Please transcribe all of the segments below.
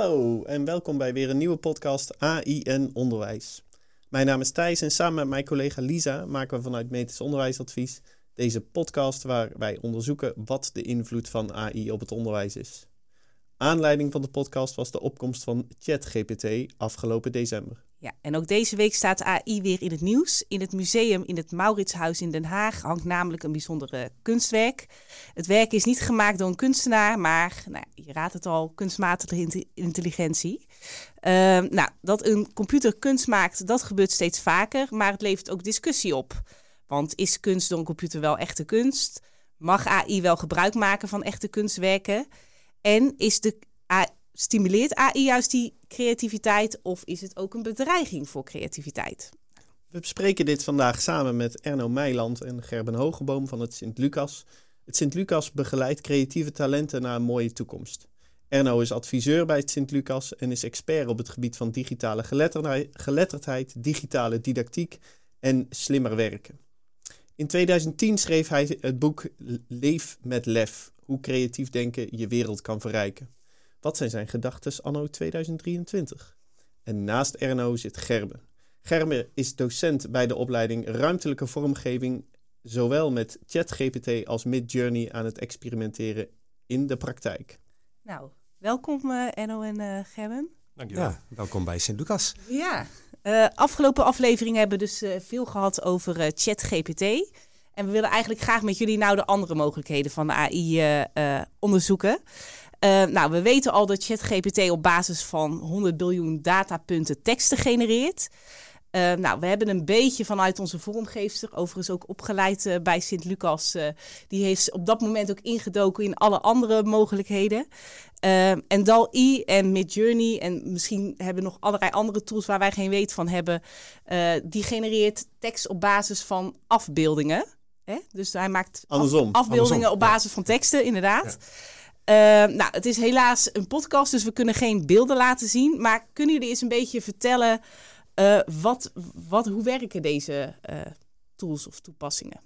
Hallo en welkom bij weer een nieuwe podcast AI en Onderwijs. Mijn naam is Thijs en samen met mijn collega Lisa maken we vanuit Metisch Onderwijsadvies deze podcast waar wij onderzoeken wat de invloed van AI op het onderwijs is. Aanleiding van de podcast was de opkomst van ChatGPT afgelopen december. Ja, en ook deze week staat AI weer in het nieuws. In het museum in het Mauritshuis in Den Haag hangt namelijk een bijzondere kunstwerk. Het werk is niet gemaakt door een kunstenaar, maar nou, je raadt het al, kunstmatige intelligentie. Uh, nou, dat een computer kunst maakt, dat gebeurt steeds vaker, maar het levert ook discussie op. Want is kunst door een computer wel echte kunst? Mag AI wel gebruik maken van echte kunstwerken? En is de stimuleert AI juist die creativiteit of is het ook een bedreiging voor creativiteit? We bespreken dit vandaag samen met Erno Meijland en Gerben Hogeboom van het Sint-Lucas. Het Sint-Lucas begeleidt creatieve talenten naar een mooie toekomst. Erno is adviseur bij het Sint-Lucas en is expert op het gebied van digitale geletterdheid, digitale didactiek en slimmer werken. In 2010 schreef hij het boek Leef met Lef: Hoe creatief denken je wereld kan verrijken. Wat zijn zijn gedachten anno 2023? En naast Erno zit Gerbe. Gerbe is docent bij de opleiding Ruimtelijke Vormgeving, zowel met ChatGPT als Midjourney aan het experimenteren in de praktijk. Nou, welkom uh, Erno en uh, Gerben. Dankjewel. Ja, welkom bij Sint-Lucas. Ja, uh, afgelopen aflevering hebben we dus veel gehad over ChatGPT. En we willen eigenlijk graag met jullie nou de andere mogelijkheden van de AI onderzoeken. Uh, nou, we weten al dat ChatGPT op basis van 100 biljoen datapunten teksten genereert. Uh, nou, we hebben een beetje vanuit onze vormgeefster, overigens ook opgeleid uh, bij Sint-Lucas. die heeft op dat moment ook ingedoken in alle andere mogelijkheden. en DAL-E en Midjourney en misschien hebben we nog allerlei andere tools waar wij geen weet van hebben. die genereert tekst op basis van afbeeldingen. Hè? Dus hij maakt afbeeldingen op basis van teksten, inderdaad. Ja. Uh, nou, het is helaas een podcast, dus we kunnen geen beelden laten zien. Maar kunnen jullie eens een beetje vertellen uh, wat, wat, hoe werken deze uh, tools of toepassingen?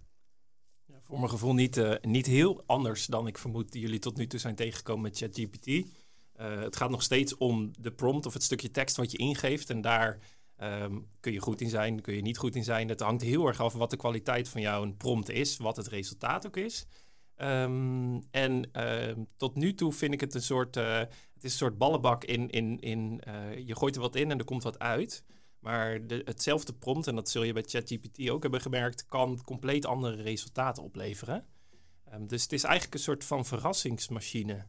Ja, voor mijn gevoel niet, niet heel anders dan ik vermoed die jullie tot nu toe zijn tegengekomen met ChatGPT. het gaat nog steeds om de prompt of het stukje tekst wat je ingeeft. En daar um, kun je goed in zijn, kun je niet goed in zijn. Het hangt heel erg af wat de kwaliteit van jouw prompt is, wat het resultaat ook is. Um, en uh, tot nu toe vind ik het een soort, uh, het is een soort ballenbak in, in, in uh, je gooit er wat in en er komt wat uit. Maar de, hetzelfde prompt, en dat zul je bij ChatGPT ook hebben gemerkt, kan compleet andere resultaten opleveren. Um, dus het is eigenlijk een soort van verrassingsmachine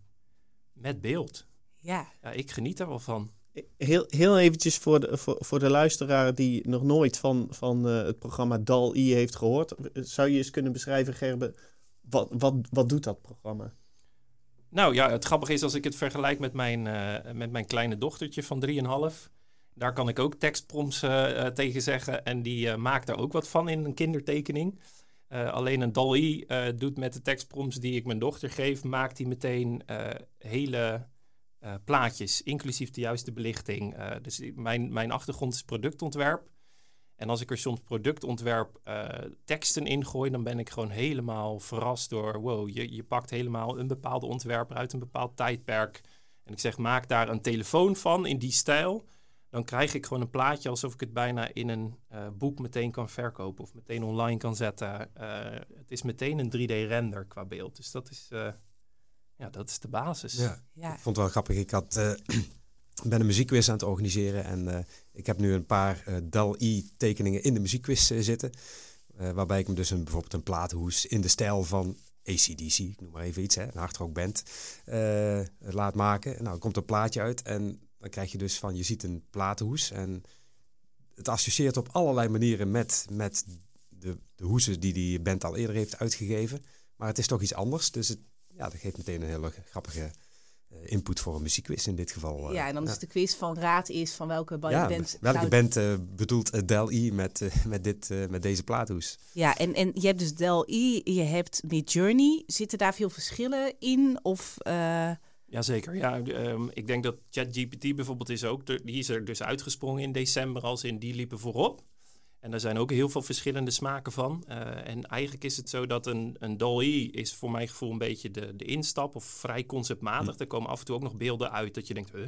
met beeld. Ja. ja ik geniet er wel van. Heel, heel eventjes voor de, voor, voor de luisteraar die nog nooit van, van het programma DAL-I heeft gehoord. Zou je eens kunnen beschrijven, Gerben, wat, wat, wat doet dat programma? Nou ja, het grappige is als ik het vergelijk met mijn, uh, met mijn kleine dochtertje van 3,5. Daar kan ik ook tekstprompts uh, tegen zeggen. En die maakt daar ook wat van in een kindertekening. alleen een DAL-I doet met de tekstprompts die ik mijn dochter geef, maakt hij meteen hele plaatjes, inclusief de juiste belichting. dus mijn, mijn achtergrond is productontwerp. En als ik er soms productontwerp uh, teksten in gooi, dan ben ik gewoon helemaal verrast door, wow, je, je pakt helemaal een bepaalde ontwerper uit een bepaald tijdperk. En ik zeg, maak daar een telefoon van in die stijl. Dan krijg ik gewoon een plaatje alsof ik het bijna in een uh, boek meteen kan verkopen of meteen online kan zetten. Uh, het is meteen een 3D-render qua beeld. Dus dat is, ja, dat is de basis. Ja. ja. Ik vond het wel grappig. Ik had ben een muziekquiz aan het organiseren en uh, ik heb nu een paar uh, DAL-I tekeningen in de muziekquiz uh, zitten. waarbij ik hem dus een, bijvoorbeeld een platenhoes in de stijl van ACDC, ik noem maar even iets, hè, een hardrockband, laat maken. Nou, er komt een plaatje uit en dan krijg je dus van, je ziet een platenhoes en het associeert op allerlei manieren met, met de, de die die band al eerder heeft uitgegeven. Maar het is toch iets anders, dus het, ja, dat geeft meteen een hele grappige eh, input voor een muziekquiz in dit geval. Eh, ja, en dan is de quiz van raad is van welke ja, band... Welke band uh, bedoelt Del-I met, met, dit, met deze plaathoes? Ja, en, en je hebt dus Del-I, je hebt Midjourney. Zitten daar veel verschillen in? Of... Jazeker, ja. Um, ik denk dat ChatGPT bijvoorbeeld is ook, die is er dus uitgesprongen in december als in die liepen voorop. En er zijn ook heel veel verschillende smaken van. Uh, en eigenlijk is het zo dat een, een DALL-E is voor mijn gevoel een beetje de, de instap of vrij conceptmatig. Hm. Er komen af en toe ook nog beelden uit dat je denkt, huh?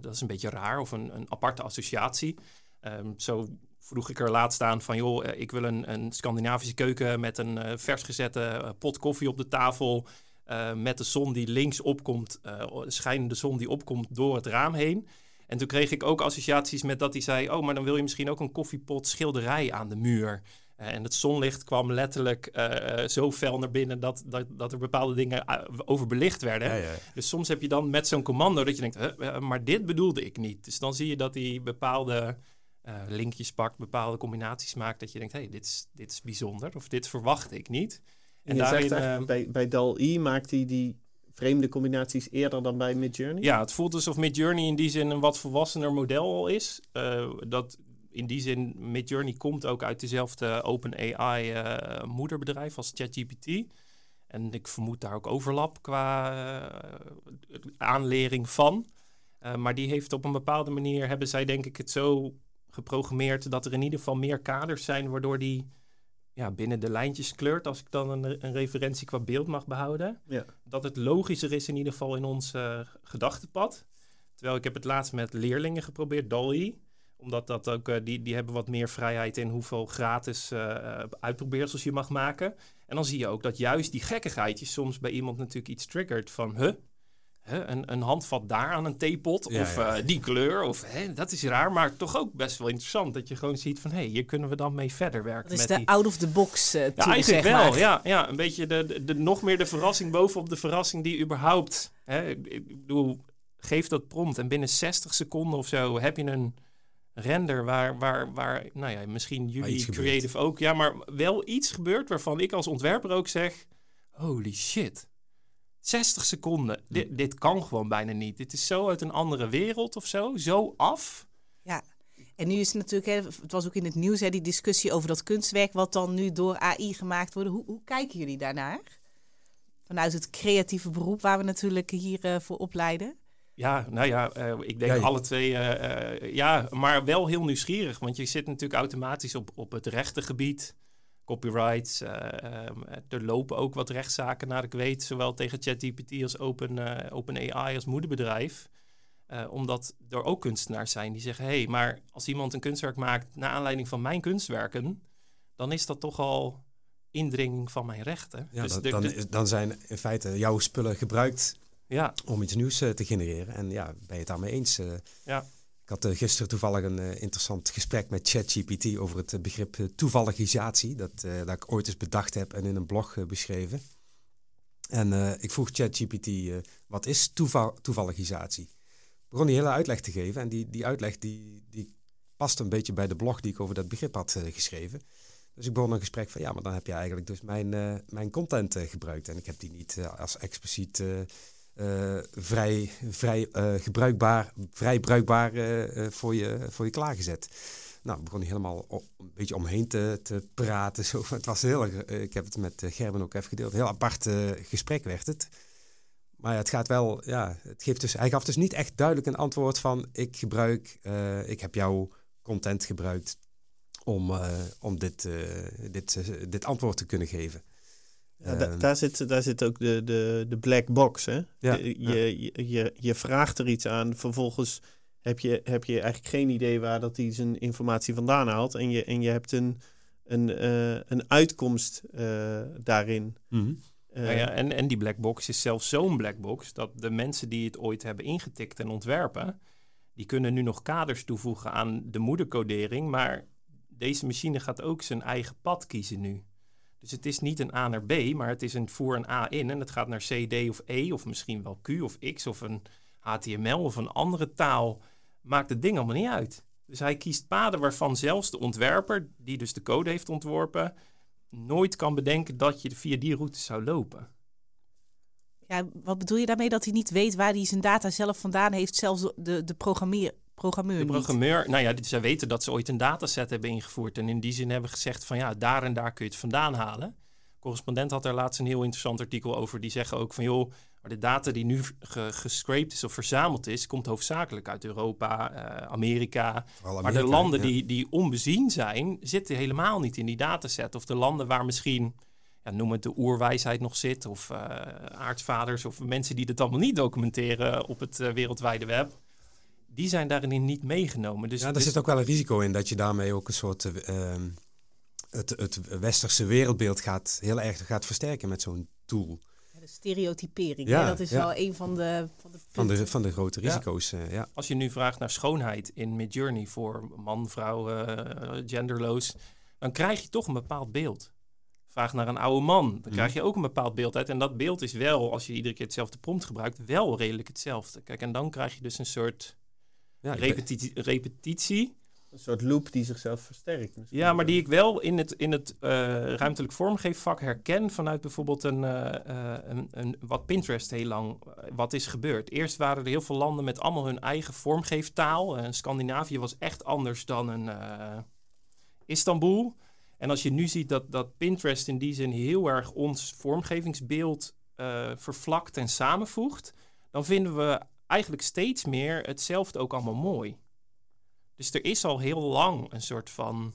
dat is een beetje raar of een, een aparte associatie. Ehm, zo vroeg ik er laatst aan van, joh, ik wil een, een Scandinavische keuken met een vers gezette pot koffie op de tafel. met de zon die links opkomt, schijnende zon die opkomt door het raam heen. En toen kreeg ik ook associaties met dat hij zei: Oh, maar dan wil je misschien ook een koffiepot schilderij aan de muur. Uh, en het zonlicht kwam letterlijk uh, zo fel naar binnen dat, dat, dat er bepaalde dingen overbelicht werden. Ja, ja. Dus soms heb je dan met zo'n commando dat je denkt: huh, maar dit bedoelde ik niet. Dus dan zie je dat hij bepaalde linkjes pakt, bepaalde combinaties maakt. Dat je denkt: hé, hey, dit, is, dit is bijzonder of dit verwacht ik niet. En, en daarin, bij, bij DAL-E maakt hij die vreemde combinaties eerder dan bij Midjourney? Ja, het voelt alsof Midjourney in die zin een wat volwassener model is. Uh, dat in die zin, Midjourney komt ook uit dezelfde OpenAI uh, moederbedrijf als ChatGPT. En ik vermoed daar ook overlap qua uh, aanlering van. maar die heeft op een bepaalde manier, hebben zij denk ik het zo geprogrammeerd dat er in ieder geval meer kaders zijn waardoor die ja, binnen de lijntjes kleurt, als ik dan een, een referentie qua beeld mag behouden. Ja. Dat het logischer is in ieder geval in ons uh, gedachtenpad. Terwijl ik heb het laatst met leerlingen geprobeerd, Dolly. Omdat dat ook, uh, die, die hebben wat meer vrijheid in hoeveel gratis uh, uitprobeersels je mag maken. En dan zie je ook dat juist die gekkigheidjes soms bij iemand natuurlijk iets triggert van... Huh, een, een, handvat daar aan een theepot of uh, die kleur. Of, hè, dat is raar, maar toch ook best wel interessant. Dat je gewoon ziet van, hé, hey, hier kunnen we dan mee verder werken. Dat is met de out-of-the-box uh, Ja, eigenlijk wel. Ja, ja, een beetje de, de, de, nog meer de verrassing bovenop de verrassing die überhaupt... Hè, ik bedoel, geef dat prompt en binnen 60 seconden of zo heb je een render waar, waar, waar nou ja, misschien jullie creative ook... Ja, maar wel iets gebeurt waarvan ik als ontwerper ook zeg... Holy shit 60 seconden. Dit, dit kan gewoon bijna niet. Dit is zo uit een andere wereld of zo. Zo af. Ja. En nu is het natuurlijk, hè, het was ook in het nieuws, hè, die discussie over dat kunstwerk wat dan nu door AI gemaakt wordt. Hoe, hoe kijken jullie daarnaar? Vanuit het creatieve beroep waar we natuurlijk hier uh, voor opleiden. Ja, nou ja, uh, ik denk alle twee, uh, ja, maar wel heel nieuwsgierig. Want je zit natuurlijk automatisch op, op het rechtengebied copyrights. Uh, er lopen ook wat rechtszaken naar ik weet, zowel tegen ChatGPT als Open, uh, OpenAI als moederbedrijf. Uh, omdat er ook kunstenaars zijn die zeggen: hé, hey, maar als iemand een kunstwerk maakt naar aanleiding van mijn kunstwerken, dan is dat toch al indringing van mijn rechten. Ja, dus dan, dan, dan, zijn in feite jouw spullen gebruikt ja. om iets nieuws te genereren. En ja, ben je het daarmee eens? ja. Ik had uh, gisteren toevallig een uh, interessant gesprek met ChatGPT over het uh, begrip toevalligisatie. Dat, dat ik ooit eens bedacht heb en in een blog beschreven. En ik vroeg ChatGPT, wat is toeval toevalligisatie? Ik begon die hele uitleg te geven. En die, die uitleg die, die past een beetje bij de blog die ik over dat begrip had geschreven. Dus ik begon een gesprek van, ja, maar dan heb je eigenlijk dus mijn, mijn content gebruikt. En ik heb die niet als expliciet uh, vrij, vrij uh, gebruikbaar, vrij bruikbaar uh, voor, je, voor je klaargezet. Nou, begon hij helemaal een beetje omheen te, te praten. Zo. Het was heel ik heb het met Gerben ook even gedeeld, een heel apart gesprek werd het. Maar ja, het gaat wel, ja, het geeft dus, hij gaf dus niet echt duidelijk een antwoord van ik gebruik, ik heb jouw content gebruikt om, om dit, dit, dit antwoord te kunnen geven. Ja, ehm, daar, zit, daar zit ook de, de, de black box. Hè? Ja, je, je, je, je vraagt er iets aan, vervolgens heb je, heb je eigenlijk geen idee waar dat hij zijn informatie vandaan haalt. En je, en je hebt een, een, uh, een uitkomst uh, daarin. Mm -hmm. uh, ja, en, en die black box is zelfs zo'n black box dat de mensen die het ooit hebben ingetikt en ontwerpen, die kunnen nu nog kaders toevoegen aan de moedercodering, maar deze machine gaat ook zijn eigen pad kiezen nu. Dus het is niet een A naar B, maar het is een voor een A in en het gaat naar C, D of E of misschien wel Q of X of een HTML of een andere taal. Maakt het ding allemaal niet uit. Dus hij kiest paden waarvan zelfs de ontwerper, die dus de code heeft ontworpen, nooit kan bedenken dat je via die route zou lopen. Ja, wat bedoel je daarmee dat hij niet weet waar hij zijn data zelf vandaan heeft, zelfs de, de programmeer, programmeur De programmeur, nou ja, zij weten dat ze ooit een dataset hebben ingevoerd. En in die zin hebben gezegd van ja, daar en daar kun je het vandaan halen. correspondent had daar laatst een heel interessant artikel over. Die zeggen ook van joh, maar de data die nu gescraped is of verzameld is, komt hoofdzakelijk uit Europa, uh, Amerika. Maar de landen die, die onbezien zijn, zitten helemaal niet in die dataset. Of de landen waar misschien, ja, noem het de oerwijsheid nog zit, of uh, aartsvaders, of mensen die dit allemaal niet documenteren op het uh, wereldwijde web die zijn daarin niet meegenomen. Dus, ja, er dus- zit ook wel een risico in dat je daarmee ook een soort eh, ehm, het, het westerse wereldbeeld gaat heel erg gaat versterken met zo'n tool. Ja, de stereotypering, Ja, hè, dat is ja. wel een van de, van de Van de, punten. van de grote Ja. risico's, eh, ja. Als je nu vraagt naar schoonheid in Midjourney voor man, vrouw, eh, genderloos, dan krijg je toch een bepaald beeld. Vraag naar een oude man, dan krijg je ook een bepaald beeld uit. En dat beeld is wel, als je iedere keer hetzelfde prompt gebruikt, wel redelijk hetzelfde. Kijk, en dan krijg je dus een soort ja repetitie, repetitie. Een soort loop die zichzelf versterkt. misschien. Ja, maar die ik wel in het, in het eh, ruimtelijk vormgeefvak herken vanuit bijvoorbeeld een, eh, eh, een, een, wat Pinterest heel lang wat is gebeurd. Eerst waren er heel veel landen met allemaal hun eigen vormgeeftaal. En Scandinavië was echt anders dan een Istanbul. En als je nu ziet dat, dat Pinterest in die zin heel erg ons vormgevingsbeeld vervlakt en samenvoegt, dan vinden we eigenlijk steeds meer hetzelfde ook allemaal mooi. Dus er is al heel lang een soort van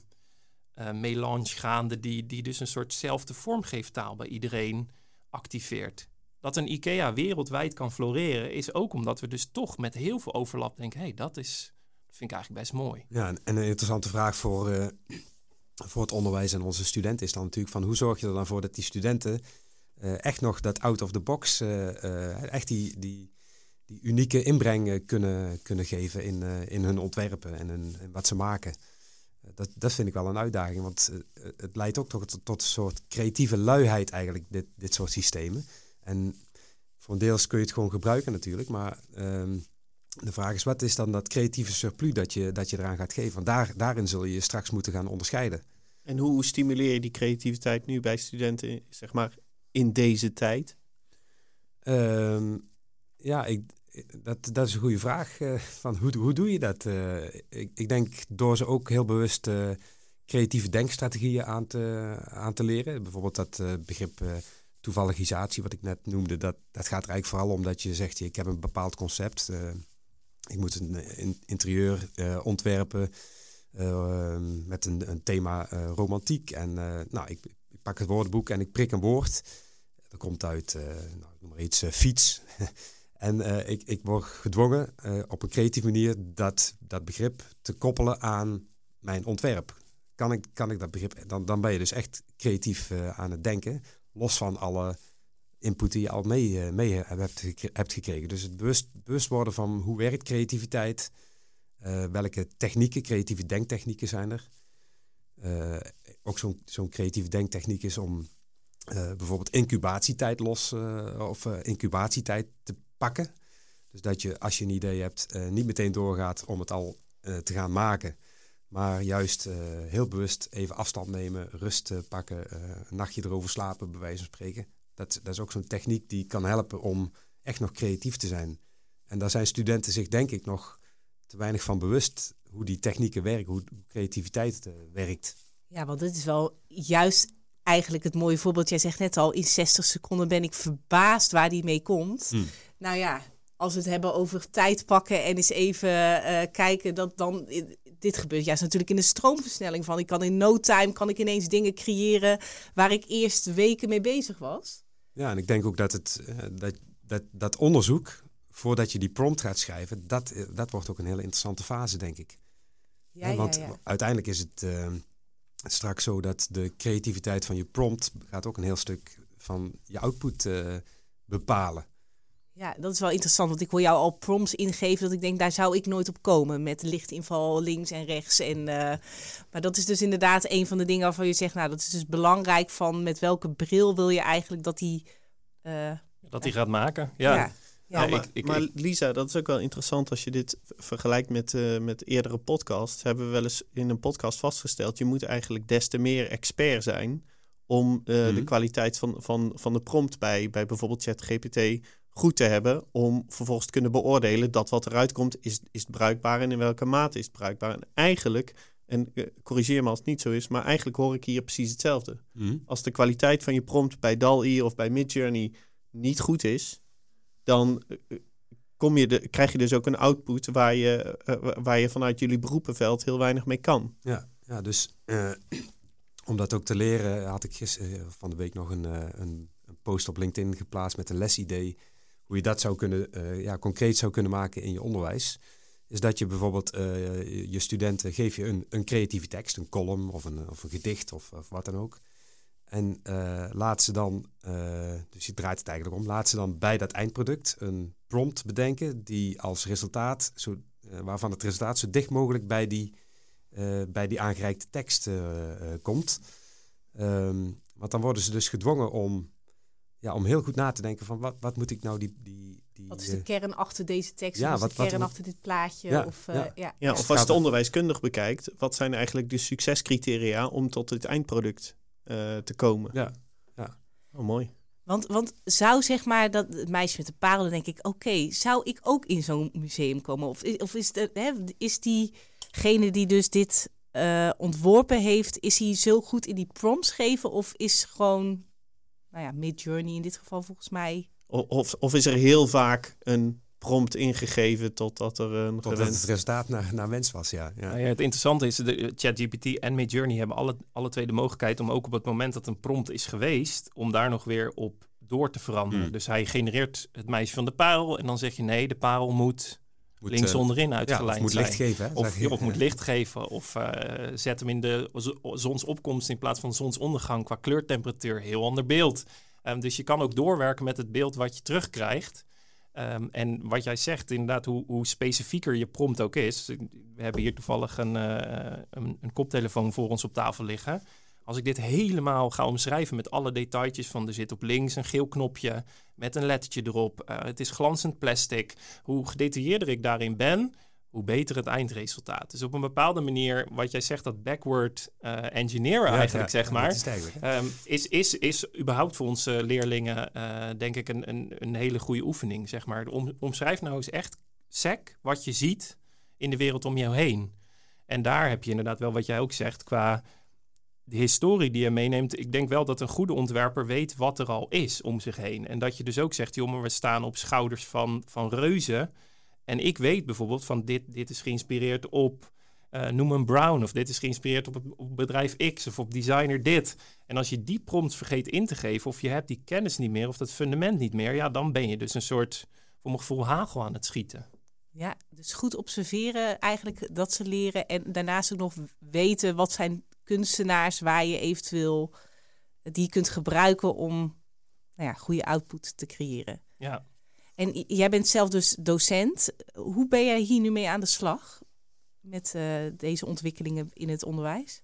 eh, melange gaande die, die dus een soortzelfde vormgeeftaal bij iedereen activeert. Dat een IKEA wereldwijd kan floreren is ook omdat we dus toch met heel veel overlap denken, hé, hey, dat is, vind ik eigenlijk best mooi. Ja, en- en een interessante vraag voor, eh, voor het onderwijs en onze studenten is dan natuurlijk van hoe zorg je er dan voor dat die studenten eh, echt nog dat out of the box, echt die, die, die unieke inbreng eh, kunnen, kunnen geven in, eh, in hun ontwerpen en in, wat ze maken. Eh, Dat, dat vind ik wel een uitdaging, want het leidt ook tot, tot een soort creatieve luiheid eigenlijk, dit, dit soort systemen. En voor een deels kun je het gewoon gebruiken natuurlijk, maar ehm, de vraag is, wat is dan dat creatieve surplus dat je, dat je eraan gaat geven? Want daar, daarin zul je je straks moeten gaan onderscheiden. En hoe stimuleer je die creativiteit nu bij studenten, zeg maar, in deze tijd? Ehm, ja, ik, dat, dat is een goede vraag. eh, van hoe, hoe doe je dat? Eh, ik, ik denk door ze ook heel bewust eh, creatieve denkstrategieën aan te, aan te leren. Bijvoorbeeld dat begrip toevalligisatie, wat ik net noemde, dat, dat gaat er eigenlijk vooral om dat je zegt, ik heb een bepaald concept. ik moet een in- interieur ontwerpen met een, een thema romantiek. En nou, ik, pak het woordenboek en ik prik een woord. Dat komt uit, nou, noem maar iets, fiets. en eh, ik, ik word gedwongen eh, op een creatieve manier dat, dat begrip te koppelen aan mijn ontwerp. Kan ik, kan ik dat begrip, dan, dan ben je dus echt creatief eh, aan het denken. Los van alle input die je al mee, mee hebt, hebt gekregen. Dus het bewust, bewust worden van hoe werkt creativiteit, welke technieken, creatieve denktechnieken zijn er. Ook zo'n zo'n creatieve denktechniek is om bijvoorbeeld incubatietijd los of incubatietijd te pakken. Dus dat je als je een idee hebt, eh, niet meteen doorgaat om het al eh, te gaan maken. Maar juist eh, heel bewust even afstand nemen, rust pakken, een nachtje erover slapen, bij wijze van spreken. Dat, dat is ook zo'n techniek die kan helpen om echt nog creatief te zijn. En daar zijn studenten zich denk ik nog te weinig van bewust hoe die technieken werken, hoe creativiteit werkt. Ja, want dit is wel juist eigenlijk het mooie voorbeeld. Jij zegt net al, in 60 seconden ben ik verbaasd waar die mee komt. Hmm. Nou ja, als we het hebben over tijd pakken en eens even eh, kijken, dat dan... Dit gebeurt juist natuurlijk in de stroomversnelling van. Ik kan in no time kan ik ineens dingen creëren waar ik eerst weken mee bezig was. Ja, en ik denk ook dat, het, eh, dat, dat, dat onderzoek, voordat je die prompt gaat schrijven, dat, eh, dat wordt ook een hele interessante fase, denk ik. Ja, ja, Want ja. uiteindelijk is het straks zo dat de creativiteit van je prompt gaat ook een heel stuk van je output eh, bepalen. Ja, dat is wel interessant, want ik wil jou al prompts ingeven dat ik denk, daar zou ik nooit op komen met lichtinval links en rechts. En, eh, maar dat is dus inderdaad een van de dingen waarvan je zegt, nou, dat is dus belangrijk van met welke bril wil je eigenlijk dat die... eh, Dat hij gaat maken. Ja. ja. Ja, Ja, maar, ik- ik- maar ik- Lisa, dat is ook wel interessant als je dit vergelijkt met, eh, met eerdere podcasts. Hebben we wel eens in een podcast vastgesteld, je moet eigenlijk des te meer expert zijn om eh, Mhm. de kwaliteit van, van, van de prompt bij, bij bijvoorbeeld ChatGPT goed te hebben. Om vervolgens te kunnen beoordelen dat wat eruit komt, is, is het bruikbaar en in welke mate is het bruikbaar. En eigenlijk, en eh, corrigeer me als het niet zo is, maar eigenlijk hoor ik hier precies hetzelfde. Als de kwaliteit van je prompt bij DAL-E of bij Midjourney niet goed is, dan eh, kom je de, krijg je dus ook een output waar je, eh, wa- waar je vanuit jullie beroepenveld heel weinig mee kan. Ja, ja dus eh, om dat ook te leren had ik gisteren, eh, van de week nog een, eh, een, een post op LinkedIn geplaatst met een lesidee. Hoe je dat zou kunnen, eh, ja, concreet zou kunnen maken in je onderwijs. is dat je bijvoorbeeld uh, je studenten geef je een, een creatieve tekst, een column of een, of een gedicht of, of wat dan ook. En uh, laat ze dan, dus je draait het eigenlijk om, laat ze dan bij dat eindproduct een prompt bedenken die als resultaat, zo, waarvan het resultaat zo dicht mogelijk bij die, bij die aangereikte tekst komt. Um, want dan worden ze dus gedwongen om, ja, om heel goed na te denken van wat, wat moet ik nou die, die, die... Wat is de kern achter deze tekst? Ja, wat is de kern achter dit plaatje? Ja, of, ja. ja. ja of als je het onderwijskundig bekijkt, wat zijn eigenlijk de succescriteria om tot het eindproduct uh, te komen? Ja, ja. Oh, mooi. Want, want zou zeg maar dat het meisje met de parel, denk ik, oké, zou ik ook in zo'n museum komen? Of, of is, de, hè, is diegene die dus dit uh, ontworpen heeft, is hij zo goed in die prompts geven? Of is gewoon, nou ja, Mid-Journey in dit geval volgens mij... Of, of is er heel vaak een prompt ingegeven totdat er een Tot het resultaat naar, naar wens was, ja. Ja. Nou ja. het interessante is, de ChatGPT en Midjourney hebben alle, alle twee de mogelijkheid om ook op het moment dat een prompt is geweest, om daar nog weer op door te veranderen. Hmm. Dus hij genereert het meisje van de parel en dan zeg je nee, de parel moet, moet links uh, onderin uitgelijnd ja, of moet zijn. licht geven. Hè, of, of moet licht geven. Of uh, zet hem in de zonsopkomst in plaats van zonsondergang qua kleurtemperatuur. Heel ander beeld. Um, dus je kan ook doorwerken met het beeld wat je terugkrijgt. Um, en wat jij zegt, inderdaad, hoe, hoe, specifieker je prompt ook is. We hebben hier toevallig een, uh, een, een, koptelefoon voor ons op tafel liggen. Als ik dit helemaal ga omschrijven met alle detailtjes van er zit op links een geel knopje met een lettertje erop. Uh, het is glanzend plastic. Hoe gedetailleerder ik daarin ben, hoe beter het eindresultaat. Dus op een bepaalde manier, wat jij zegt, dat backward uh, engineeren eigenlijk, zeg maar, is, um, is, is, is überhaupt voor onze leerlingen, uh, denk ik, een, een, een hele goede oefening, zeg maar. Om, omschrijf nou eens echt sec wat je ziet in de wereld om jou heen. En daar heb je inderdaad wel wat jij ook zegt qua de historie die je meeneemt. Ik denk wel dat een goede ontwerper weet wat er al is om zich heen. En dat je dus ook zegt, joh, we staan op schouders van, van reuzen. En ik weet bijvoorbeeld van dit, dit is geïnspireerd op uh, Brown of dit is geïnspireerd op, op bedrijf X of op designer dit. En als je die prompt vergeet in te geven of je hebt die kennis niet meer of dat fundament niet meer, ja, dan ben je dus een soort, voor mijn gevoel, hagel aan het schieten. Ja, dus goed observeren eigenlijk dat ze leren en daarnaast ook nog weten wat zijn kunstenaars waar je eventueel die kunt gebruiken om nou ja, goede output te creëren. Ja. En jij bent zelf dus docent. Hoe ben jij hier nu mee aan de slag met uh, deze ontwikkelingen in het onderwijs?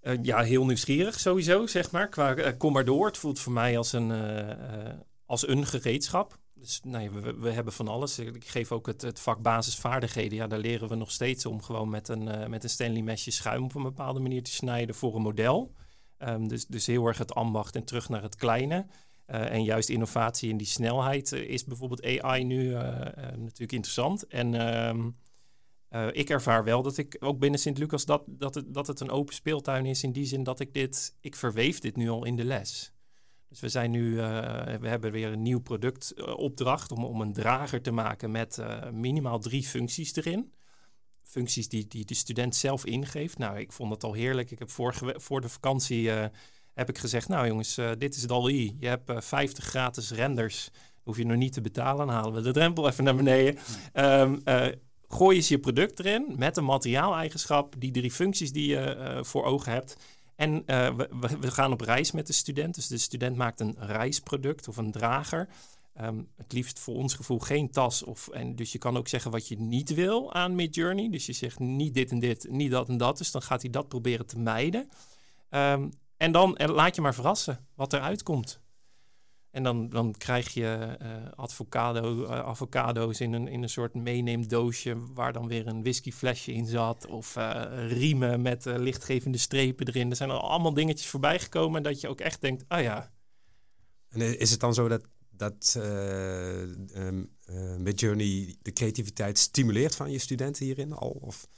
Uh, ja, heel nieuwsgierig sowieso, zeg maar. Qua uh, kom maar door. Het voelt voor mij als een, als een gereedschap. Dus nee, we, we, hebben van alles. Ik geef ook het, het vak basisvaardigheden. Ja, daar leren we nog steeds om gewoon met een, met een Stanley mesje schuim op een bepaalde manier te snijden voor een model. Um, dus, dus heel erg het ambacht en terug naar het kleine. Uh, en juist innovatie in die snelheid uh, is bijvoorbeeld AI nu natuurlijk interessant. En ehm, ik ervaar wel dat ik ook binnen Sint-Lucas dat, dat, het, dat het een open speeltuin is in die zin dat ik dit, ik verweef dit nu al in de les. Dus we zijn nu, we hebben weer een nieuw productopdracht om, om een drager te maken met minimaal drie functies erin functies die, die de student zelf ingeeft. Nou, ik vond het al heerlijk. Ik heb vorige, voor de vakantie heb ik gezegd, nou jongens, dit is DAL-I. Je hebt uh, eh, 50 gratis renders. Hoef je nog niet te betalen. Dan halen we de drempel even naar beneden. Um, gooi eens je product erin met een materiaaleigenschap, die drie functies die je voor ogen hebt. En we, we, gaan op reis met de student. Dus de student maakt een reisproduct of een drager. Um, het liefst voor ons gevoel geen tas. Of, en dus je kan ook zeggen wat je niet wil aan Midjourney. Dus je zegt niet dit en dit, niet dat en dat. Dus dan gaat hij dat proberen te mijden. Um, en dan laat je maar verrassen wat eruit komt. En dan, dan krijg je uh, avocado, uh, avocado's in een, in een soort meeneemdoosje waar dan weer een whiskyflesje in zat. Of uh, riemen met lichtgevende strepen erin. Er zijn er allemaal dingetjes voorbij gekomen dat je ook echt denkt, ah ja. En is het dan zo dat, dat um, Midjourney de creativiteit stimuleert van je studenten hierin al? Of?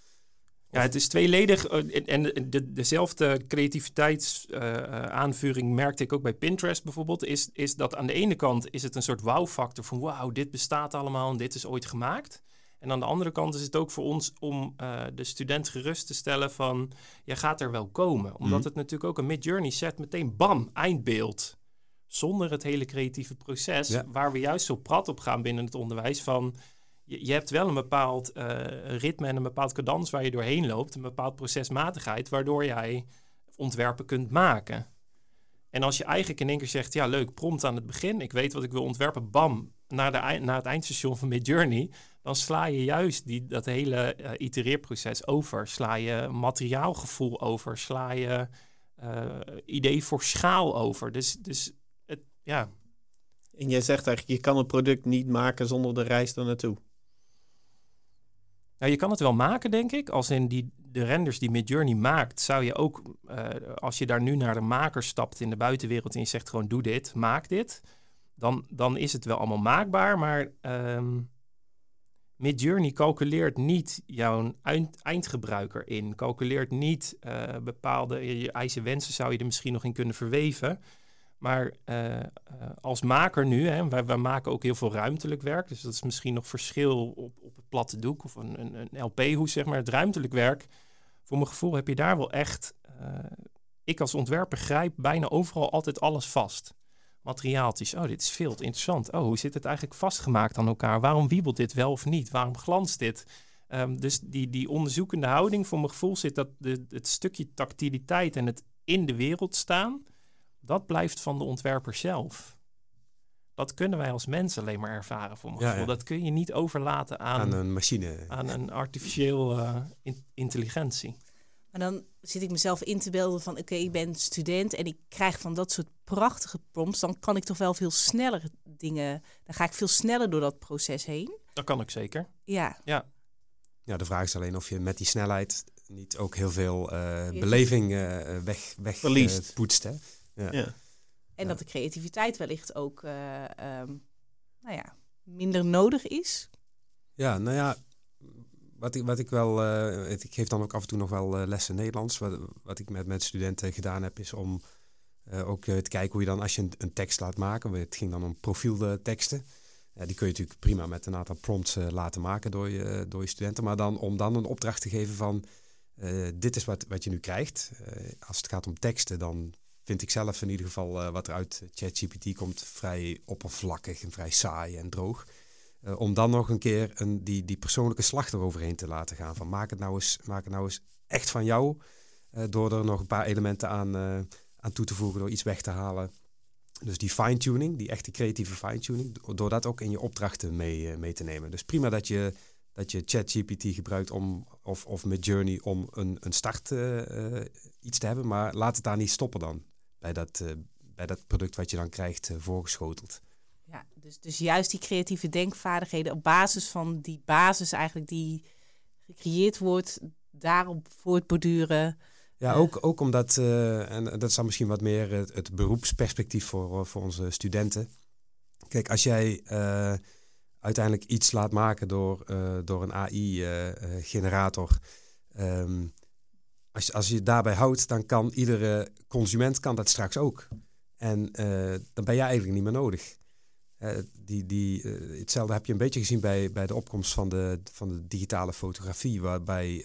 Ja, het is tweeledig. Eh, en de, dezelfde creativiteitsaanvuring uh, merkte ik ook bij Pinterest bijvoorbeeld. Is, is dat aan de ene kant is het een soort wow-factor van wauw, dit bestaat allemaal en dit is ooit gemaakt. En aan de andere kant is het ook voor ons om uh, de student gerust te stellen van, je gaat er wel komen. Omdat mhm. het natuurlijk ook een mid-journey set meteen bam, eindbeeld. Zonder het hele creatieve proces, waar we juist zo prat op gaan binnen het onderwijs van je, hebt wel een bepaald eh, ritme en een bepaald cadans waar je doorheen loopt, een bepaald procesmatigheid, waardoor jij ontwerpen kunt maken. En als je eigenlijk in één keer zegt, ja leuk, prompt aan het begin, ik weet wat ik wil ontwerpen, bam, naar, de, het eindstation van Midjourney, dan sla je juist die, dat hele uh, itereerproces over. Sla je materiaalgevoel over, sla je uh, idee voor schaal over. Dus, dus het, ja. En jij zegt eigenlijk, je kan een product niet maken zonder de reis er naartoe. Nou, je kan het wel maken, denk ik. Als in die, de renders die Midjourney maakt, zou je ook, uh, als je daar nu naar de maker stapt in de buitenwereld en je zegt gewoon doe dit, maak dit, dan, dan is het wel allemaal maakbaar. Maar um, Midjourney calculeert niet jouw eind, eindgebruiker in, calculeert niet uh, bepaalde, je eisen wensen zou je er misschien nog in kunnen verweven. Maar uh, uh, als maker nu, hè, wij, wij, maken ook heel veel ruimtelijk werk. Dus dat is misschien nog verschil op, op het platte doek of een, een, een LP-hoes, zeg maar. Het ruimtelijk werk, voor mijn gevoel heb je daar wel echt... Uh, ik als ontwerper grijp bijna overal altijd alles vast. Materiaaltjes, oh, dit is veel te interessant. Oh, hoe zit het eigenlijk vastgemaakt aan elkaar? Waarom wiebelt dit wel of niet? Waarom glanst dit? Um, dus die, die onderzoekende houding, voor mijn gevoel zit dat het stukje tactiliteit en het in de wereld staan dat blijft van de ontwerper zelf. Dat kunnen wij als mensen alleen maar ervaren, voor mijn ja, gevoel. Ja. Dat kun je niet overlaten aan, aan een machine. Aan een artificieel uh, in, intelligentie. Maar dan zit ik mezelf in te beelden van... oké, ik ben student en ik krijg van dat soort prachtige prompts... dan kan ik toch wel veel sneller dingen... dan ga ik veel sneller door dat proces heen. Dat kan ik zeker. Ja. Ja, ja de vraag is alleen of je met die snelheid... niet ook heel veel uh, beleving uh, weg, weg Verliest. poetst, hè? Ja. ja. En dat de creativiteit wellicht ook uh, um, nou ja, minder nodig is. Ja, nou ja, wat ik, wat ik wel, uh, ik geef dan ook af en toe nog wel uh, lessen Nederlands. Wat, wat ik met, met studenten gedaan heb, is om ook te kijken hoe je dan, als je een, een, tekst laat maken, het ging dan om profielteksten. die kun je natuurlijk prima met een aantal prompts laten maken door je, door je studenten. Maar dan om dan een opdracht te geven van, dit is wat, wat je nu krijgt. als het gaat om teksten, dan vind ik zelf in ieder geval uh, wat er uit ChatGPT komt vrij oppervlakkig en vrij saai en droog. Uh, om dan nog een keer een, die, die persoonlijke slag eroverheen te laten gaan. Van maak het nou eens, maak het nou eens echt van jou. Uh, door er nog een paar elementen aan, aan toe te voegen, door iets weg te halen. Dus die fine-tuning, die echte creatieve fine-tuning, door dat ook in je opdrachten mee, mee te nemen. Dus prima dat je, dat je ChatGPT gebruikt om, of, of met Journey om een, een start iets te hebben, maar laat het daar niet stoppen dan bij dat, uh, bij dat product wat je dan krijgt uh, voorgeschoteld. Ja, dus, dus juist die creatieve denkvaardigheden op basis van die basis eigenlijk die gecreëerd wordt, daarop voortborduren. Ja, ook, ook omdat, uh, en dat is dan misschien wat meer het, het beroepsperspectief voor, voor onze studenten. Kijk, als jij uiteindelijk iets laat maken door, door een AI-generator, um, als, als je het daarbij houdt, dan kan iedere consument kan dat straks ook. En uh, dan ben jij eigenlijk niet meer nodig. Uh, die, die, uh, hetzelfde heb je een beetje gezien bij, bij de opkomst van de, van de digitale fotografie, waarbij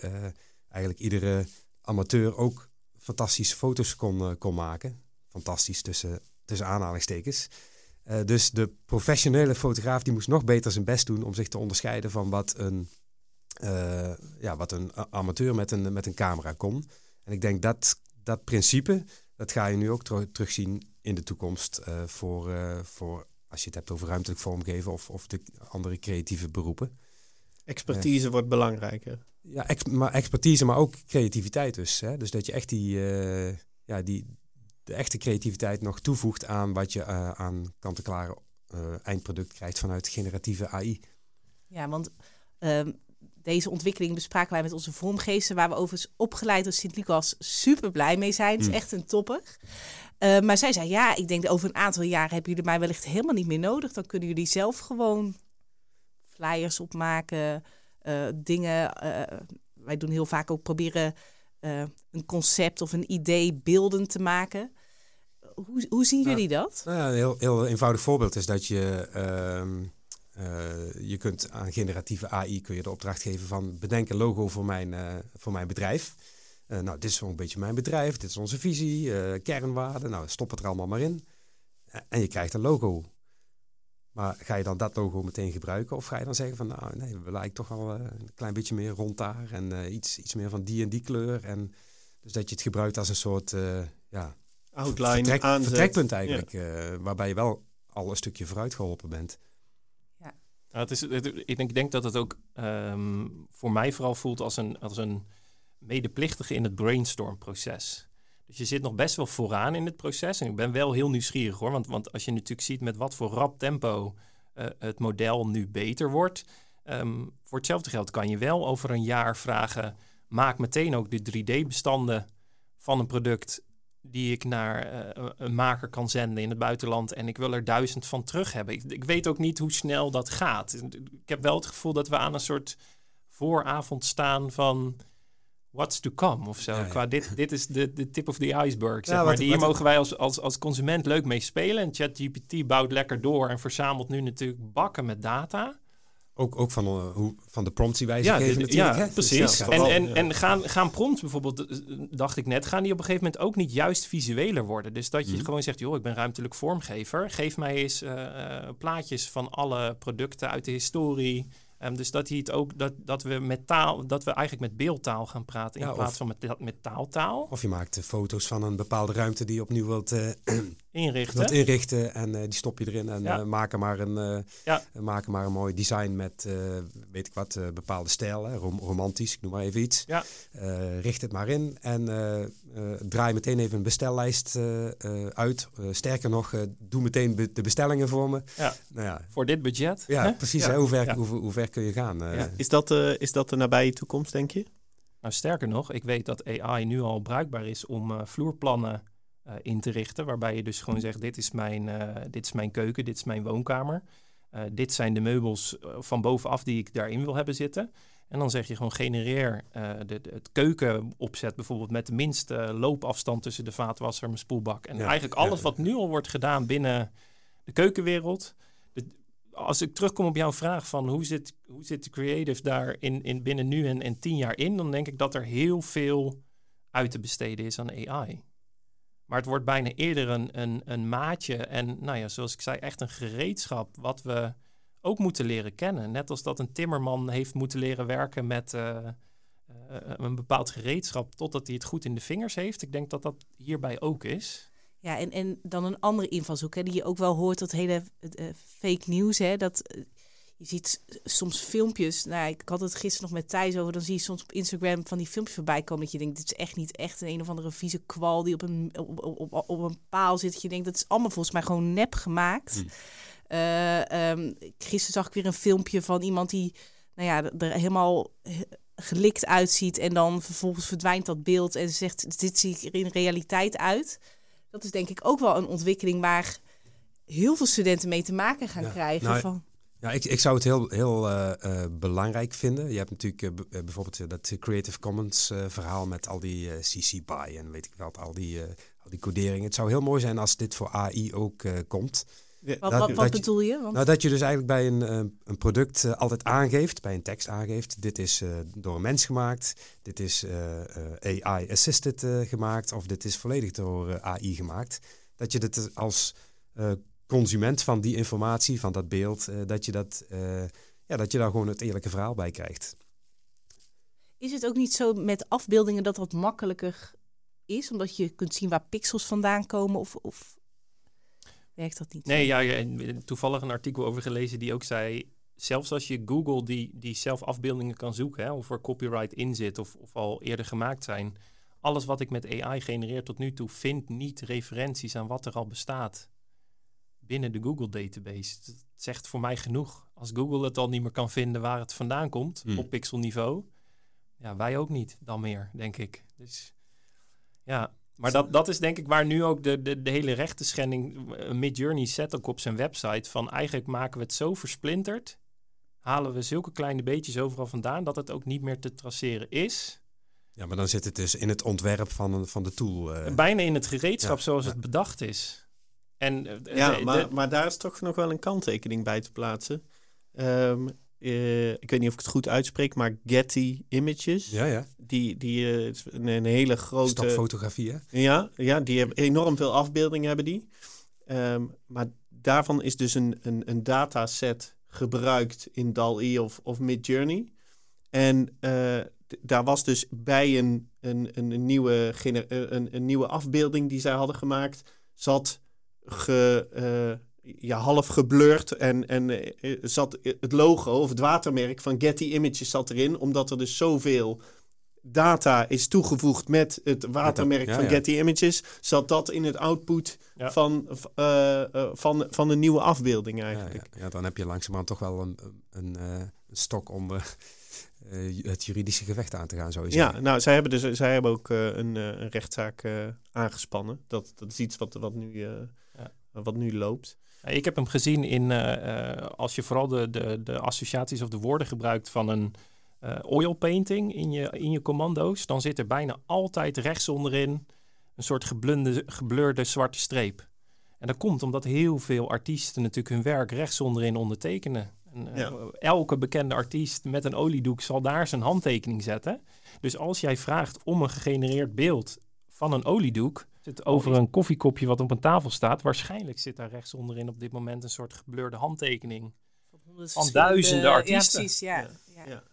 eigenlijk iedere amateur ook fantastische foto's kon, kon maken. Fantastisch tussen, tussen aanhalingstekens. dus de professionele fotograaf die moest nog beter zijn best doen om zich te onderscheiden van wat een uh, ja, wat een amateur met een, met een camera kon. En ik denk dat dat principe, dat ga je nu ook terugzien in de toekomst uh, voor, uh, voor, als je het hebt over ruimtelijk vormgeven of, of de andere creatieve beroepen. Expertise wordt belangrijker. Ja, ex maar expertise, maar ook creativiteit dus. Hè? Dus dat je echt die, ja, die, de echte creativiteit nog toevoegt aan wat je aan kant-en-klare eindproduct krijgt vanuit generatieve AI. Ja, want um, deze ontwikkeling bespraken wij met onze vormgeesten, waar we overigens opgeleid als Sint-Lucas super blij mee zijn. Het is mm. echt een topper. Uh, maar zij zei, ja, ik denk over een aantal jaren hebben jullie mij wellicht helemaal niet meer nodig. Dan kunnen jullie zelf gewoon flyers opmaken, uh, dingen. Uh, wij doen heel vaak ook proberen een concept of een idee beelden te maken. Hoe, hoe zien jullie dat? Nou ja, een heel, heel eenvoudig voorbeeld is dat je ehm, je kunt aan generatieve AI kun je de opdracht geven van bedenk een logo voor mijn, uh, voor mijn bedrijf. Uh, nou, dit is zo'n beetje mijn bedrijf, dit is onze visie, kernwaarden. Nou, stop het er allemaal maar in. en je krijgt een logo. Maar ga je dan dat logo meteen gebruiken? Of ga je dan zeggen van, nou nee, we eigenlijk toch wel eh, een klein beetje meer rond daar. En eh, iets, iets meer van die en die kleur. En dus dat je het gebruikt als een soort, eh, ja, Outline, vertrek- vertrekpunt eigenlijk. eh, waarbij je wel al een stukje vooruit geholpen bent. Nou, het is, het- ik, denk, ik denk dat het ook ehm, voor mij vooral voelt als een, als een medeplichtige in het brainstormproces. Dus je zit nog best wel vooraan in het proces. En ik ben wel heel nieuwsgierig hoor. Want, want als je natuurlijk ziet met wat voor rap tempo eh, het model nu beter wordt. ehm, voor hetzelfde geld kan je wel over een jaar vragen. Maak meteen ook de 3D-bestanden van een product die ik naar eh, een maker kan zenden in het buitenland en ik wil er duizend van terug hebben. Ik, ik weet ook niet hoe snel dat gaat. Ik heb wel het gevoel dat we aan een soort vooravond staan van what's to come of zo. Ja, ja. Qua dit, dit is de, de tip of the iceberg. Zeg Ja, maar. wat- Die hier wat- mogen wij als, als, als consument leuk mee spelen. En ChatGPT bouwt lekker door en verzamelt nu natuurlijk bakken met data. Ook, ook van, eh, hoe, van de prompts die wij Ja, geven dit- natuurlijk. ja, hè? Dus precies. ja, en en, en gaan, gaan prompts bijvoorbeeld, eh, dacht ik net, gaan die op een gegeven moment ook niet juist visueler worden? Dus dat je Mhm. gewoon zegt, joh, ik ben ruimtelijk vormgever. Geef mij eens eh, plaatjes van alle producten uit de historie. Ehm, dus dat, hij het ook, dat, dat, we met taal, dat we eigenlijk met beeldtaal gaan praten in Ja, plaats of- van met, met taaltaal. Of je maakt foto's van een bepaalde ruimte die je opnieuw wilt, Inrichten. wilt inrichten. En eh, die stop je erin en Ja. eh, maak, er maar een, eh, Ja. maak er maar een mooi design met, eh, weet ik wat, eh, bepaalde stijl. Hè, rom- romantisch, ik noem maar even iets. Ja. Eh, richt het maar in en eh, eh, draai meteen even een bestellijst eh, eh, uit. Sterker nog, eh, doe meteen be- de bestellingen voor me. Ja. Nou ja, Voor dit budget. ja hè? precies. Ja. Hè, hoe, ver, Ja. hoe, hoe ver kun je gaan? eh? Ja. Is dat, eh, is dat de nabije toekomst, denk je? Nou, sterker nog, ik weet dat AI nu al bruikbaar is om eh, vloerplannen eh, in te richten. Waarbij je dus gewoon zegt, dit is mijn, eh, dit is mijn keuken, dit is mijn woonkamer. Eh, dit zijn de meubels van bovenaf die ik daarin wil hebben zitten. En dan zeg je gewoon genereer de, de- het keukenopzet bijvoorbeeld met de minste loopafstand tussen de vaatwasser en mijn spoelbak. En Ja, eigenlijk alles ja. wat nu al wordt gedaan binnen de keukenwereld. De- als ik terugkom op jouw vraag van hoe zit, hoe zit de creative daar in, in binnen nu en, en tien jaar in, dan denk ik dat er heel veel uit te besteden is aan AI. Maar het wordt bijna eerder een, een, een maatje en, nou ja, zoals ik zei, echt een gereedschap wat we ook moeten leren kennen. Net als dat een timmerman heeft moeten leren werken met eh, eh, een bepaald gereedschap totdat hij het goed in de vingers heeft. Ik denk dat dat hierbij ook is. Ja, en, en dan een andere invalshoek, hè, die je ook wel hoort, dat hele eh, fake news. Hè, dat, je ziet soms filmpjes, nou, ik had het gisteren nog met Thijs over, dan zie je soms op Instagram van die filmpjes voorbij komen dat je denkt, dit is echt niet echt een, een of andere vieze kwal die op een, op, op, op, een paal zit. Dat je denkt, dat is allemaal volgens mij gewoon nep gemaakt. Ehm, gisteren zag ik weer een filmpje van iemand die, nou ja, er helemaal gelikt uitziet en dan vervolgens verdwijnt dat beeld en zegt, dit zie ik er in realiteit uit. Dat is denk ik ook wel een ontwikkeling waar heel veel studenten mee te maken gaan Ja, krijgen. nou, van, Ja, ik, ik zou het heel, heel eh, eh, belangrijk vinden. Je hebt natuurlijk eh, bijvoorbeeld dat Creative Commons eh, verhaal met al die CC BY en weet ik wat, al die, eh, al die coderingen. Het zou heel mooi zijn als dit voor AI ook eh, komt. Ja, wat dat- wat, dat wat je- bedoel je? Want, Nou, dat je dus eigenlijk bij een, eh, een product altijd aangeeft, bij een tekst aangeeft, dit is eh, door een mens gemaakt, dit is eh, eh, AI-assisted eh, gemaakt of dit is volledig door eh, AI gemaakt. Dat je dit als eh, consument van die informatie, van dat beeld, eh, dat, je dat, eh, ja, dat je daar gewoon het eerlijke verhaal bij krijgt. Is het ook niet zo met afbeeldingen dat dat makkelijker is? Omdat je kunt zien waar pixels vandaan komen of, of werkt dat niet? Nee, zo? ja, ja, en toevallig een artikel over gelezen die ook zei... zelfs als je Google die, die zelf afbeeldingen kan zoeken... Hè, of er copyright in zit of, of al eerder gemaakt zijn... alles wat ik met AI genereer tot nu toe... vindt niet referenties aan wat er al bestaat binnen de Google-database. Het zegt voor mij genoeg. Als Google het al niet meer kan vinden waar het vandaan komt... Hmm. op pixelniveau... ja, wij ook niet dan meer, denk ik. Dus ja... Maar dat, dat is denk ik waar nu ook de, de, de hele rechtenschending... eh, Midjourney zet ook op zijn website van... eigenlijk maken we het zo versplinterd... halen we zulke kleine beetjes overal vandaan... dat het ook niet meer te traceren is. Ja, maar dan zit het dus in het ontwerp van, van de tool. eh. Bijna in het gereedschap Ja, zoals ja. het bedacht is. En, eh, Ja, de- maar, de- maar daar is toch nog wel een kanttekening bij te plaatsen. Ehm, eh, ik weet niet of ik het goed uitspreek, maar Getty Images, ja, ja. die, die eh, is een, een hele grote... Stapfotografie, hè? Ja, ja, die hebben enorm veel afbeeldingen hebben die. Ehm, maar daarvan is dus een, een, een dataset gebruikt in DAL-E of, of Midjourney. En uh, daar was dus bij een, een, een, nieuwe een, een nieuwe afbeelding die zij hadden gemaakt, zat ge, uh, ja, half geblurred en, en uh, zat het logo of het watermerk van Getty Images zat erin, omdat er dus zoveel data is toegevoegd met het watermerk van Getty Images, zat dat in het output van, uh, uh, van, van een nieuwe afbeelding eigenlijk. Ja, dan heb je langzamerhand toch wel een, een, een stok om het juridische gevecht aan te gaan, zou je Ja, nou, zij hebben, dus, zij hebben ook een, een, rechtszaak aangespannen. Dat, dat is iets wat, wat, nu, wat nu loopt. Ik heb hem gezien in, als je vooral de, de, de associaties of de woorden gebruikt van een uh, oil painting in je, in je commando's, dan zit er bijna altijd rechts onderin een soort geblunde, geblurde zwarte streep. En dat komt omdat heel veel artiesten natuurlijk hun werk rechts onderin ondertekenen. En, uh, Elke bekende artiest met een oliedoek zal daar zijn handtekening zetten. Dus als jij vraagt om een gegenereerd beeld van een oliedoek, zit over een koffiekopje wat op een tafel staat, waarschijnlijk zit daar rechts onderin op dit moment een soort geblurde handtekening van duizenden artiesten. Ja, precies, ja. ja.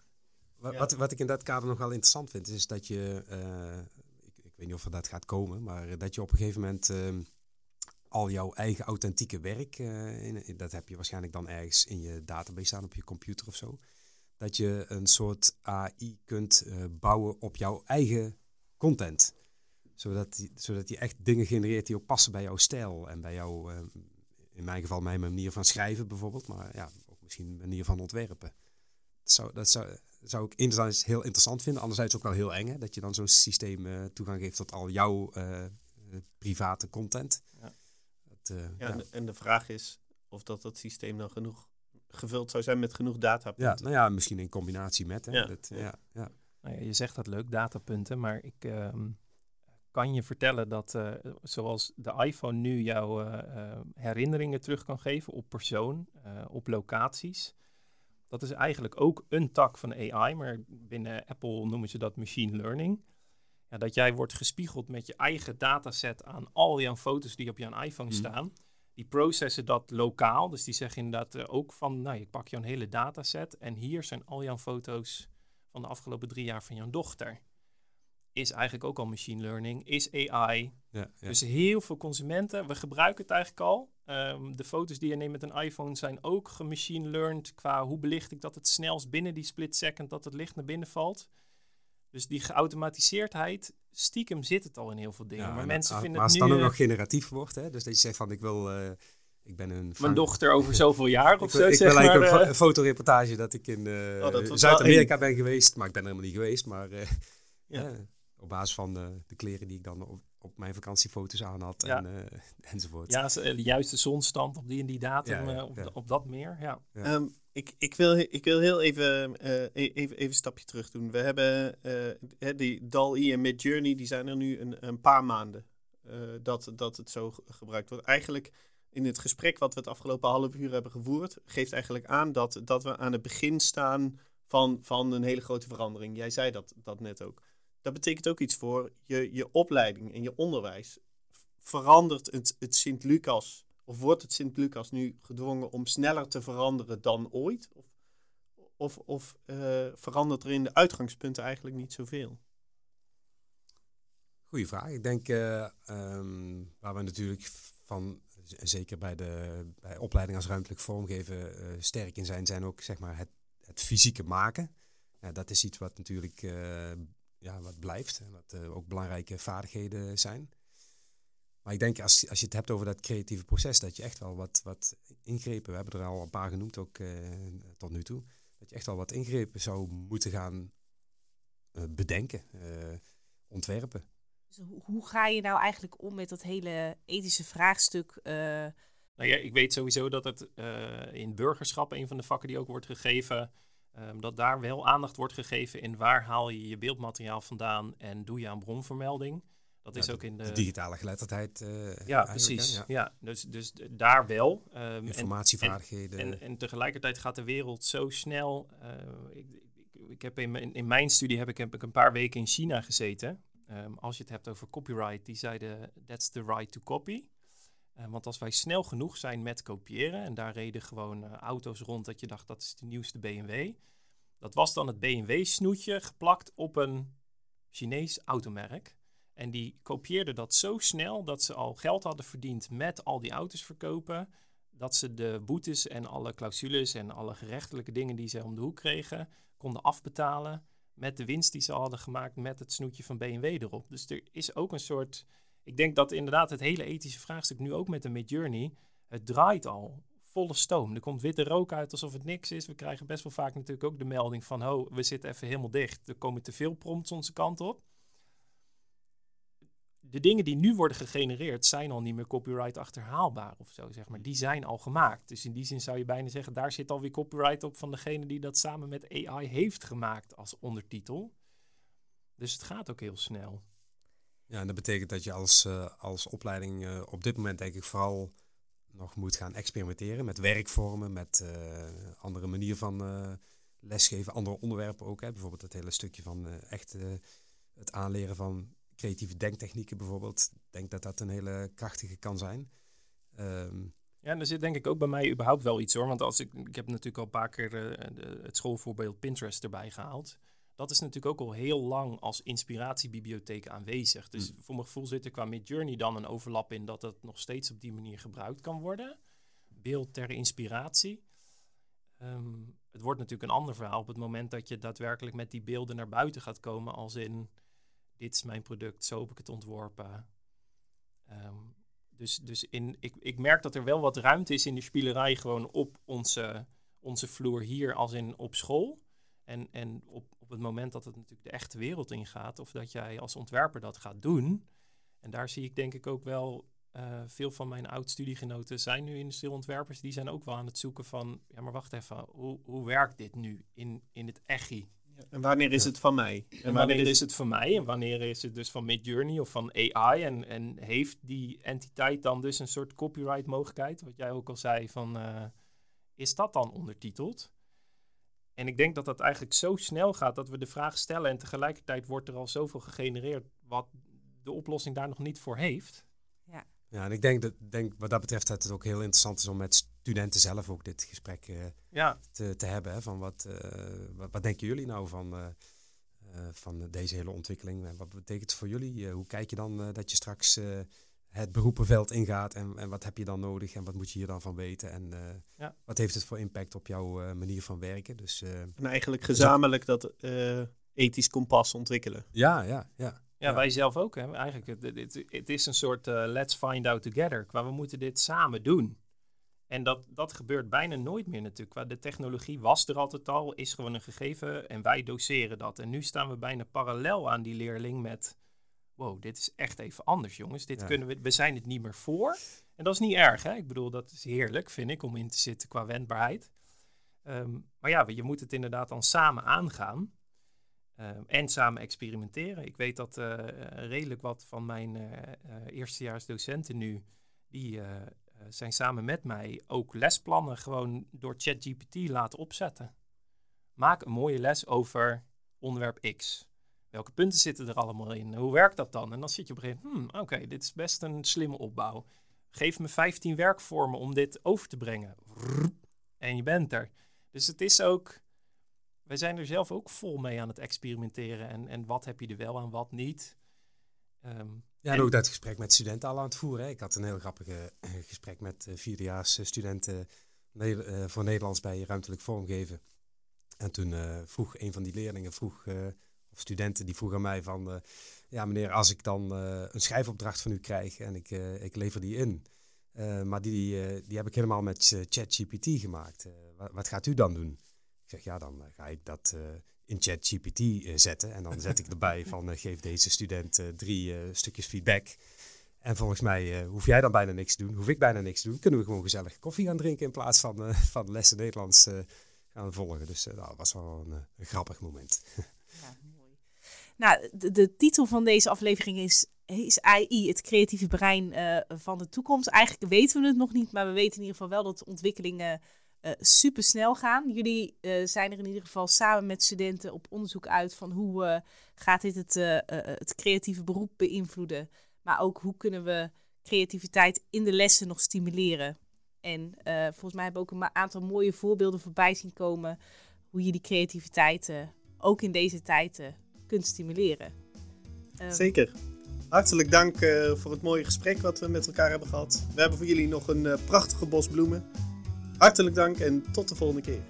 Wat, wat ik in dat kader nog wel interessant vind, is dat je, uh, ik, ik, weet niet of er dat gaat komen, maar dat je op een gegeven moment uh, al jouw eigen authentieke werk, uh, in, dat heb je waarschijnlijk dan ergens in je database staan op je computer of zo, dat je een soort AI kunt bouwen op jouw eigen content. Zodat die, zodat die echt dingen genereert die ook passen bij jouw stijl en bij jouw, in mijn geval mijn manier van schrijven bijvoorbeeld, maar ja, ook misschien een manier van ontwerpen. Dat zou, dat zou, zou ik enerzijds heel interessant vinden, anderzijds ook wel heel eng. Hè, dat je dan zo'n systeem uh, toegang geeft tot al jouw uh, private content. Ja. Dat, uh, ja, ja. En, de, vraag is of dat, dat systeem dan genoeg gevuld zou zijn met genoeg datapunten. Ja, nou ja, misschien in combinatie met. Hè, ja. Dat, ja. Ja, nou ja. je zegt dat leuk, datapunten, maar ik ehm, kan je vertellen dat zoals de iPhone nu jouw herinneringen terug kan geven op persoon, op locaties dat is eigenlijk ook een tak van AI, maar binnen Apple noemen ze dat machine learning. Ja, dat jij wordt gespiegeld met je eigen dataset aan al jouw foto's die op jouw iPhone mhm. staan. Die processen dat lokaal, dus die zeggen inderdaad ook van, nou, ik pak jouw hele dataset en hier zijn al jouw foto's van de afgelopen drie jaar van jouw dochter. Is eigenlijk ook al machine learning, is AI. Ja, ja. Dus heel veel consumenten, we gebruiken het eigenlijk al. Um, de foto's die je neemt met een iPhone zijn ook gemachine learned qua hoe belicht ik dat het snelst binnen die split second dat het licht naar binnen valt. Dus die geautomatiseerdheid, stiekem zit het al in heel veel dingen. Ja, maar mensen vinden maar als het dan ook nog generatief wordt, hè? dus dat je zegt van ik wil, uh, ik ben een... Mijn dochter over zoveel jaar of ik, zo, Ik zeg wil eigenlijk maar, een, uh, fotoreportage dat ik in uh, oh, Zuid-Amerika ben geweest, maar ik ben er helemaal niet geweest. Maar ja. Op basis van de kleren die ik dan op, op mijn vakantiefoto's aan had en, uh, enzovoort. Ja, de juiste zonstand op die en die datum, ja, ja, op, op, dat meer. Ja. Um, ik, ik, wil, ik wil heel even, uh, even, even een stapje terug doen. We hebben uh, die DAL-E en Midjourney, die zijn er nu een, een paar maanden dat, dat het zo gebruikt wordt. Eigenlijk in het gesprek wat we het afgelopen half uur hebben gevoerd, geeft eigenlijk aan dat, dat we aan het begin staan van, van een hele grote verandering. Jij zei dat, dat net ook dat betekent ook iets voor je, je opleiding en je onderwijs. Verandert het, het Sint-Lucas, of wordt het Sint-Lucas nu gedwongen om sneller te veranderen dan ooit? Of, of, of uh, verandert er in de uitgangspunten eigenlijk niet zoveel? Goeie vraag. Ik denk uh, um, waar we natuurlijk van, zeker bij de bij opleiding als ruimtelijk vormgeven, uh, sterk in zijn, zijn ook zeg maar het, het fysieke maken. Dat is iets wat natuurlijk ja, wat blijft en wat uh, ook belangrijke vaardigheden zijn. Maar ik denk als, als je het hebt over dat creatieve proces, dat je echt wel wat, wat ingrepen, we hebben er al een paar genoemd ook uh, tot nu toe, dat je echt wel wat ingrepen zou moeten gaan uh, bedenken, ontwerpen. Dus hoe ga je nou eigenlijk om met dat hele ethische vraagstuk? Nou ja, ik weet sowieso dat het in burgerschap, een van de vakken die ook wordt gegeven, Um, dat daar wel aandacht wordt gegeven in waar haal je je beeldmateriaal vandaan en doe je aan bronvermelding. Dat is ook in de... de digitale geletterdheid. Uh, ja, precies. Ja. ja. dus, dus daar wel. Um, Informatievaardigheden. En, en, en, tegelijkertijd gaat de wereld zo snel. Uh, ik, ik, ik, heb in, in mijn studie heb ik, heb ik een paar weken in China gezeten. Um, als je het hebt over copyright, die zeiden that's the right to copy. Eh, want als wij snel genoeg zijn met kopiëren, en daar reden gewoon eh, auto's rond dat je dacht dat is de nieuwste BMW. Dat was dan het BMW-snoetje geplakt op een Chinees automerk. En die kopieerden dat zo snel dat ze al geld hadden verdiend met al die auto's verkopen. Dat ze de boetes en alle clausules en alle gerechtelijke dingen die ze om de hoek kregen, konden afbetalen met de winst die ze hadden gemaakt met het snoetje van BMW erop. Dus er is ook een soort. Ik denk dat inderdaad het hele ethische vraagstuk nu ook met de Midjourney. Het draait al volle stoom. Er komt witte rook uit alsof het niks is. We krijgen best wel vaak natuurlijk ook de melding van: oh, we zitten even helemaal dicht. Er komen te veel prompts onze kant op de dingen die nu worden gegenereerd zijn al niet meer copyright achterhaalbaar of zo, zeg maar. Die zijn al gemaakt. Dus in die zin zou je bijna zeggen, daar zit alweer copyright op van degene die dat samen met AI heeft gemaakt als ondertitel. Dus het gaat ook heel snel. Ja, dat betekent dat je als, uh, als opleiding uh, op dit moment denk ik vooral nog moet gaan experimenteren met werkvormen, met uh, andere manier van lesgeven, andere onderwerpen ook. Hè. Bijvoorbeeld het hele stukje van echt het aanleren van creatieve denktechnieken bijvoorbeeld. Ik denk dat dat een hele krachtige kan zijn. Um, ja, en er zit denk ik ook bij mij überhaupt wel iets hoor. Want als ik, ik heb natuurlijk al een paar keer het schoolvoorbeeld Pinterest erbij gehaald. Dat is natuurlijk ook al heel lang als inspiratiebibliotheek aanwezig. Dus mm. voor mijn gevoel zit er qua Midjourney dan een overlap in dat het nog steeds op die manier gebruikt kan worden. Beeld ter inspiratie. Um, het wordt natuurlijk een ander verhaal op het moment dat je daadwerkelijk met die beelden naar buiten gaat komen. Als in dit is mijn product, zo heb ik het ontworpen. Ehm, dus dus in, ik, ik merk dat er wel wat ruimte is in de spielerij gewoon op onze, onze vloer hier als in op school. En, en op het moment dat het natuurlijk de echte wereld ingaat, of dat jij als ontwerper dat gaat doen. En daar zie ik denk ik ook wel, uh, veel van mijn oud-studiegenoten zijn nu industrieel ontwerpers. Die zijn ook wel aan het zoeken van, ja maar wacht even, hoe, hoe werkt dit nu in, in het echi? En wanneer is het van mij? En, wanneer, is het van mij? En wanneer is het dus van Midjourney of van AI? En, en heeft die entiteit dan dus een soort copyright mogelijkheid? Wat jij ook al zei van, uh, is dat dan ondertiteld? En ik denk dat dat eigenlijk zo snel gaat dat we de vraag stellen en tegelijkertijd wordt er al zoveel gegenereerd wat de oplossing daar nog niet voor heeft. Ja. Ja, en ik denk, dat, denk wat dat betreft dat het ook heel interessant is om met studenten zelf ook dit gesprek uh, ja. te, te hebben. Hè, van wat, uh, wat, wat, denken jullie nou van, uh, van deze hele ontwikkeling? En wat betekent het voor jullie? hoe kijk je dan dat je straks het beroepenveld ingaat? En, en wat heb je dan nodig? En wat moet je hier dan van weten? En ja. wat heeft het voor impact op jouw manier van werken? Dus, en eigenlijk gezamenlijk dat ethisch kompas ontwikkelen. Ja, ja, ja. Ja, wij zelf ook. Hè. Eigenlijk, het, het, het is een soort uh, let's find out together. Qua we moeten dit samen doen. En dat, dat gebeurt bijna nooit meer natuurlijk. De technologie was er altijd al, is gewoon een gegeven en wij doseren dat. En nu staan we bijna parallel aan die leerling met... Wow, dit is echt even anders jongens. Dit kunnen we, we zijn het niet meer voor. En dat is niet erg hè. Ik bedoel, dat is heerlijk vind ik om in te zitten qua wendbaarheid. Um, maar ja, je moet het inderdaad dan samen aangaan. Ehm, en samen experimenteren. Ik weet dat uh, redelijk wat van mijn uh, eerstejaarsdocenten nu, die zijn samen met mij ook lesplannen gewoon door ChatGPT laten opzetten. Maak een mooie les over onderwerp X. Welke punten zitten er allemaal in? Hoe werkt dat dan? En dan zit je op een gegeven moment, hmm, oké, dit is best een slimme opbouw. Geef me 15 werkvormen om dit over te brengen. En je bent er. Dus het is ook wij zijn er zelf ook vol mee aan het experimenteren. En, en wat heb je er wel aan, wat niet. Um, ja, en ook dat gesprek met studenten al aan het voeren. Hè. Ik had een heel grappig uh, gesprek met uh, vierdejaars studenten uh, voor Nederlands bij ruimtelijk vormgeven. En toen vroeg een van die leerlingen, vroeg, of studenten, die vroeg aan mij van... ja meneer, als ik dan een schrijfopdracht van u krijg en ik, ik lever die in... maar die, die heb ik helemaal met ChatGPT gemaakt. Wat, wat, gaat u dan doen? zeg, ja, dan eh, ga ik dat in ChatGPT zetten. En dan zet ik erbij van, geef deze student drie stukjes feedback. En volgens mij hoef jij dan bijna niks te doen, hoef ik bijna niks te doen. Kunnen we gewoon gezellig koffie gaan drinken in plaats van, van lessen Nederlands gaan volgen. Dus dat nou, was wel een, een grappig moment. Ja. Nou, de, de, titel van deze aflevering is, is AI, het creatieve brein van de toekomst. Eigenlijk weten we het nog niet, maar we weten in ieder geval wel dat de ontwikkelingen uh, super snel gaan. Jullie uh, zijn er in ieder geval samen met studenten op onderzoek uit van hoe gaat dit het, het creatieve beroep beïnvloeden. Maar ook hoe kunnen we creativiteit in de lessen nog stimuleren. En eh, volgens mij hebben we ook een aantal mooie voorbeelden voorbij zien komen hoe je die creativiteit ook in deze tijd uh, stimuleren. Um, Zeker. Hartelijk dank voor het mooie gesprek wat we met elkaar hebben gehad. We hebben voor jullie nog een prachtige bos bloemen. Hartelijk dank en tot de volgende keer.